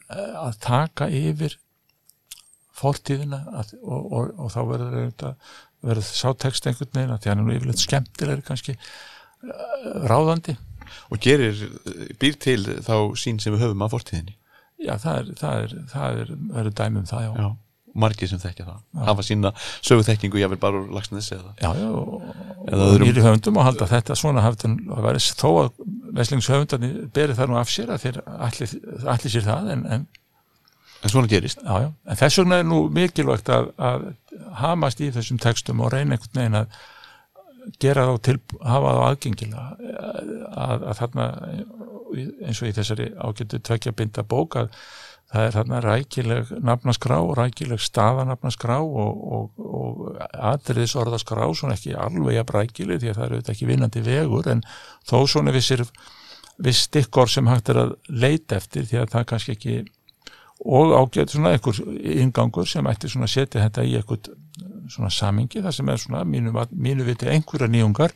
eh, að taka yfir fórtíðina að, og, og, og þá verður auðvitað verður sátekst einhvern veginn að því hann er nú yfirleitt skemmtilegri kannski eh, ráðandi. Og gerir, býr til þá sín sem við höfum að fórtíðinni Já, það er, það er, það er, það er dæmum það, já. já margir sem þekkja það, já. hafa sína söguþekkingu jáfnir bara úr lagsnes eða Já, já, og nýri höfundum og halda þetta svona hafðun að vera þó að veslingshöfundarni beri það nú af sér að þeir allir, allir sér það en, en, en svona gerist já, já. en þess vegna er nú mikilvægt að, að hamast í þessum textum og reyna einhvern veginn að gera þá til, hafa þá aðgengilega að, að þarna eins og í þessari ágættu tvekja binda bók að það er þarna rækileg nafnaskrá, rækileg staðanafnaskrá og, og, og aðriðsorðaskrá, svona ekki alveg að rækileg því að það eru þetta ekki vinnandi vegur en þó svona vissir viss stikkor sem hægt er að leita eftir því að það kannski ekki og ágætt svona einhver ingangur sem ætti svona að setja þetta í einhvern svona samingi þar sem er svona mínu, mínu viti einhverja nýjungar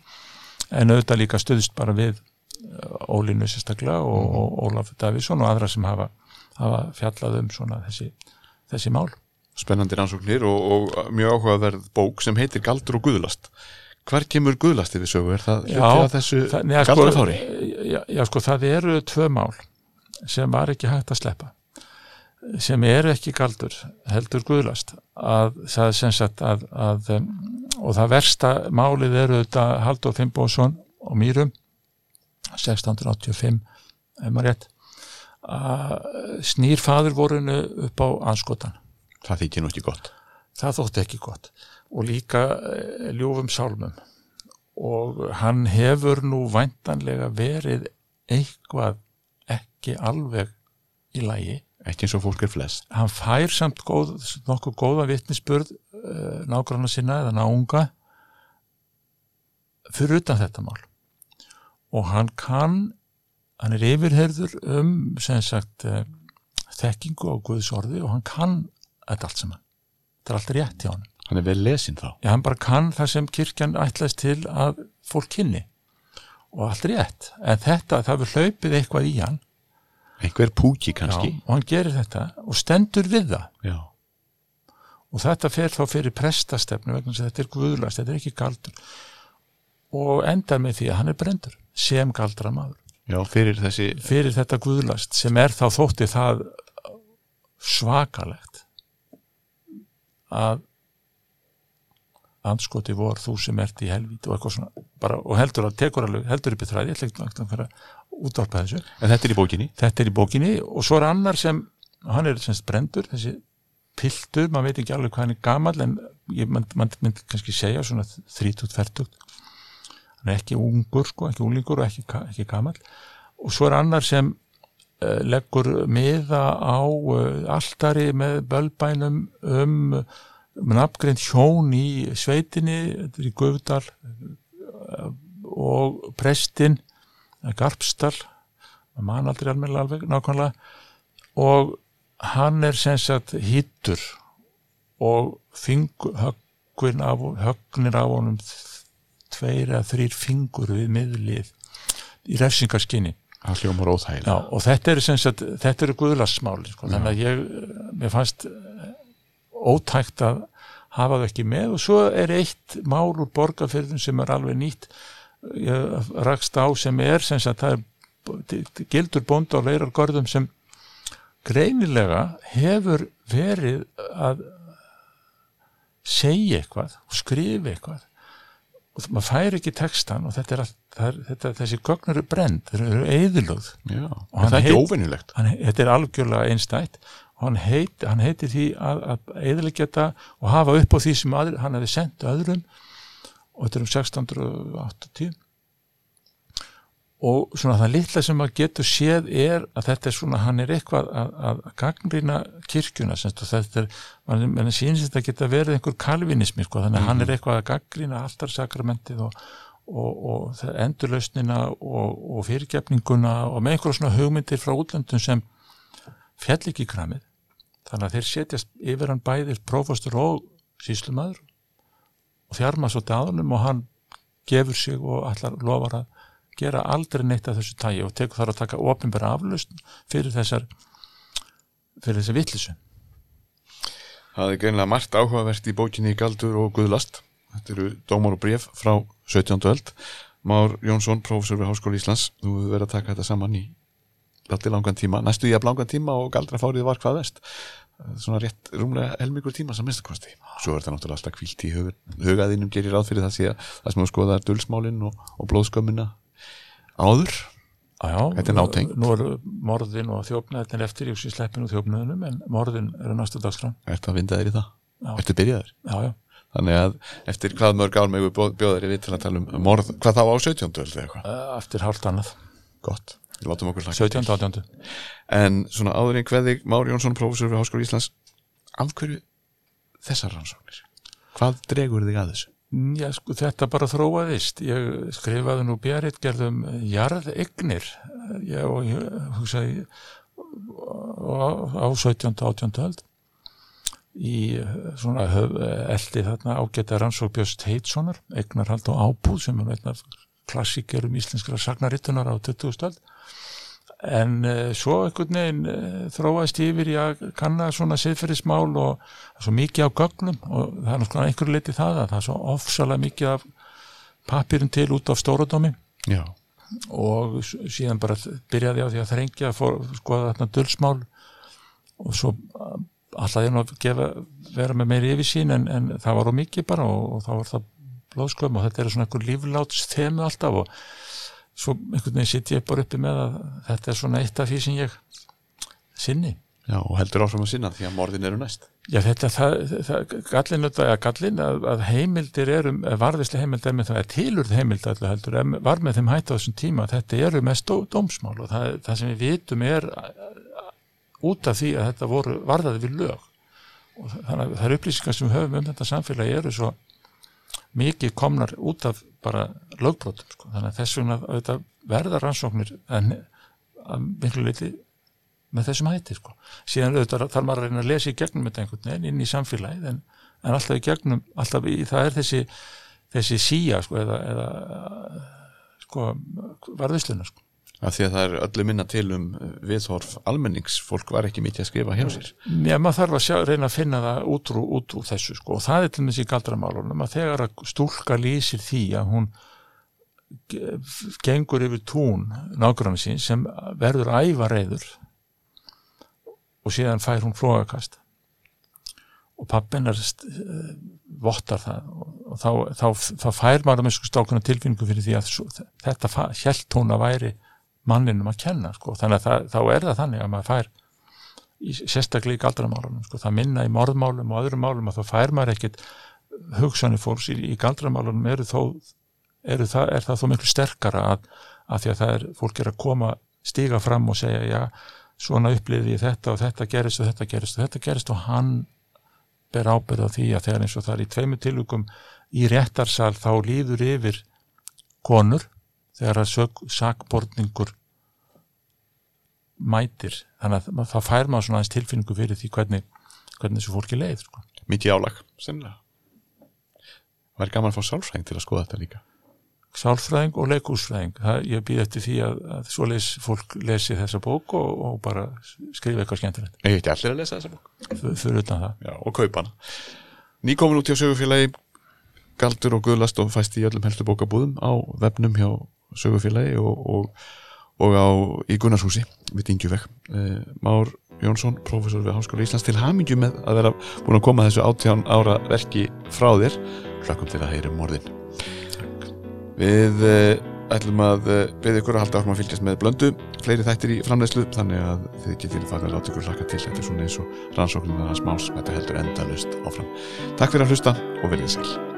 en auðvitað líka stöðust bara við Ólinu sérstaklega og, mm. og Ólaf Davísson og aðra sem hafa hafa fjallað um svona þessi, þessi mál. Spennandi rannsóknir og, og mjög áhugaverð bók sem heitir Galdur og Guðlast. Hver kemur Guðlasti við sögu? Er það hluti af þessu galdrafári? Sko, já, já, sko, það eru tvö mál sem var ekki hægt að sleppa sem eru ekki galdur heldur Guðlast að það er sem sagt að, að og það versta málið eru þetta Haldur Fimboðsson og Mýrum 1685 ef maður rétt snýr fadurvorinu upp á anskotan. Það þykir nú ekki gott. Það þótti ekki gott og líka eh, ljúfum sálmum og hann hefur nú væntanlega verið eitthvað ekki alveg í lægi. Ekki eins og fólk er flest. Hann fær samt góð, nokkuð góða vittnisspörð eh, nágranna sinna eða náunga fyrir utan þetta mál og hann kann hann er yfirherður um sem sagt uh, þekkingu á Guðs orði og hann kann þetta allt saman. Þetta er allt rétt hjá hann hann er vel lesin þá. Já hann bara kann það sem kirkjan ætlaðist til að fólk kynni. Og allt rétt. En þetta það er hlaupið eitthvað í hann. Einhver púki kannski. Já, og hann gerir þetta og stendur við það. Já. og þetta fer þá fyrir prestastefnu vegna þetta er guðlast, þetta er ekki galdur. Og endar með því að hann er brendur sem galdra maður Já, fyrir þessi... Fyrir þetta guðlast sem er þá þótti það svakalegt að anskoti vor þú sem ert í helvít og eitthvað svona bara, og heldur að tekur alveg, heldur upp í þræði ég ætla ekki að vera útvarpa þessu. En þetta er í bókinni? Þetta er í bókinni og svo er annar sem hann er semst brendur, þessi piltur, maður veit ekki alveg hvað hann er gamal en ég myndi mynd kannski segja svona 30-40 hann er ekki ungur sko, ekki unglingur og ekki, ekki gamal og svo er annar sem uh, leggur miða á uh, alltari með bölbænum um, um nafngreint hjón í sveitinni í Guðdal uh, og prestin Garpsdal mann aldrei almenna alveg nákvæmlega og hann er sem sagt hýttur og af, högnir af honum tveir eða þrýr fingur við miðlið í refsingarskinni Já, og þetta eru sem sagt, þetta eru guðlasmáli sko, þannig að ég, mér fannst eh, ótækt að hafa það ekki með. Og svo er eitt mál úr borgarfyrðum sem er alveg nýtt ég rakst á sem er sem sagt, það er gildur bónd á leirargörðum sem greinilega hefur verið að segja eitthvað og skrifa eitthvað og maður fær ekki textan og þetta er allt, það þetta, þessi gögn eru brend, þeir eru eðilögð Já, Og það er óvinnilegt hann, þetta er algjörlega einstætt. Og hann, heit, hann heitir því að, að eðilegja þetta og hafa upp á því sem aðri, hann hefði sendt öðrum og þetta er um 1680 og svona það litla sem maður getur séð er að þetta er svona, hann er eitthvað að, að gagnrýna kirkjuna semst, og þetta er, mann, mann sýnist þetta geta verið einhver kalvinismi, sko, þannig að hann er eitthvað að gagnrýna alltarsakramentið og, og, og endurlausnina og, og fyrirgefninguna og með einhverjum svona hugmyndir frá útlöndum sem fjall ekki kramið. Þannig að þeir setjast yfir hann bæðir prófastur og síslumæður og þjarma svo dæðunum og hann gefur sig og allar lofar að gera aldrei neitt af þessu tægi og tekur þar að taka opinbæra aflust fyrir þessar fyrir þessar vittlisu Það er greinlega margt áhugavert í bókinni Galdur og Guðlast. Þetta eru dómar og bref frá 17. öld. Már Jónsson, prófessor við Háskóli Íslands, þú verið að taka þetta saman í lati langan tíma, næstu ég að langan tíma og galdrafárið var hvað vest. Svona rétt rúmlega helmingur tíma sem minnstakosti. Svo er þetta náttúrulega alltaf kvílt í hug, hugaðinum gerir ráð fyrir það sé að það sem þú skoðar dulsmálin og, og blóðskömmina áður. Já, Þetta er nátengt. Nú eru morðin og þjófnaðin eftir í sleppinu og þjófnaðinum en morðin eru næstu dagskrán Ertu að vinda þér í það? Já. Ertu byrjaður? Já, já, Þannig að eftir hvað mörg ár megu bjóðar við til að tala um morð, hvað þá á 17. öld eða eitthvað? Eh, eftir hálft annað Gott, við látum okkur hlaka 17. 18. En svona áður en hverðig Már Jónsson, prófessor við Háskóla Íslands af hverju þessar rannsóknir? Hvað dregur þig að þessu? Já, sko, þetta bara þróaðist. Ég skrifaði nú bjaritt gerðum jarðegnir ég, og hugsaði á 17. 18. öld í eh, svona eldi þarna ágæta rannsók Björst Heitssonar, eignarhald og ábúð sem er einn af klassíkerum íslenskra sagnarittunar á 20. öld en uh, svo einhvern veginn uh, þróaðist ég yfir í að kanna svona siðferðismál og er svo mikið á gögnum og það er náttúrulega einhverju leiti það að það er svo ofsalega mikið af papirum til út af stóradómi. Já, og síðan bara byrjaði á því að þrengja fór, skoða þarna dulsmál og svo alltaf ég nú að gefa, vera með meiri yfirsýn en, en það var á mikið bara og, og þá var það blóðskömm og þetta er svona einhver lífláts þemu alltaf og svo einhvern veginn sitt ég bara uppi með að þetta er svona eitt af því sem ég sinni. já, og heldur áfram að sinna því að morðin eru næst. Já, þetta, það, það, gallin, eða gallin að, að heimildir eru, varðislega heimildir með það er tilurð heimild allir heldur, var með þeim hætt á þessum tíma, þetta eru mest dó, dómsmál og það, það sem við vitum er út af því að þetta voru varðaði við lög og þannig að það er upplýsingar sem við höfum um þetta samfélagi eru svo mikið komnar út af bara lögbrotum, sko. þannig að þess vegna verða rannsóknir en miklu leiti með þessum hætti sko. síðan auðvitað þarf maður að reyna að lesa í gegnum þetta einhvern veginn inn í samfélagið en, en alltaf í gegnum, alltaf í, það er þessi þessi síja sko eða, eða sko varðisluna sko. Af því að það er öllu minna til um viðhorf almennings, fólk var ekki mikið að skrifa hjá sér. Já, maður þarf að sjá, reyna að finna það út úr, út úr þessu sko. Og það er til dæmis í galdramálunum að þegar að stúlka lýsir því að hún ge- gengur yfir tún nágrann sín sem verður ævareiður og síðan fær hún flógakast og pappin er uh, vottar það og, þá, þá, þá fær maður með stákuna tilfinningu fyrir því að þetta hjælt hún að væri manninum að kenna sko. þannig að það, þá er það þannig að maður fær í, sérstaklega í galdramálunum sko. það minna í morðmálum og öðrum málum að þá fær maður ekkit hugsanir fólks í, í galdramálunum eru þó eru það, er það þó miklu sterkara að, að því að það er, fólk er að koma stíga fram og segja já, svona upplifði ég þetta og þetta gerist og þetta gerist og þetta gerist og hann ber ábyrð á því að þegar eins og það er í tveimu tilvíkum í réttarsal þá líður yfir konur þegar að sök, sakborningur mætir þannig að það fær maður svona aðeins tilfinningu fyrir því hvernig, hvernig þessu fólki leið sko. Mikið álag, sennilega. Er gaman að fá sálfræðing til að skoða þetta líka. sálfræðing og leikúsfræðing. Ég býð eftir því að, að svo les, fólk lesi þessa bók og, og bara skrifa eitthvað skemmtilegt. Ég ekki allir að lesa þessa bók. Fyrir utan það. Já, og kaupa hana. Nýkomin út hjá sögufélagi Galdur og Guðlast og fæst í öllum helstu bókabúðum á vefnum hjá sögufélagi og, og, og á í Gunnarshúsi við Dingjuveg. Eh, Már Jónsson, professor við Háskóla Íslands til hamingju með að vera búin að koma þessu 18 ára verki frá þér. Hlakkum til að heyra um morðin. Við eh, ætlum að eh, beða ykkur að halda áfram að fylgjast með blöndu fleiri þættir í framleiðslu þannig að þið getið farið að láta ykkur hlaka til þetta er svona eins og rannsóknum að smáls þetta heldur endalust áfram. Takk fyrir að hlusta og verðið sæl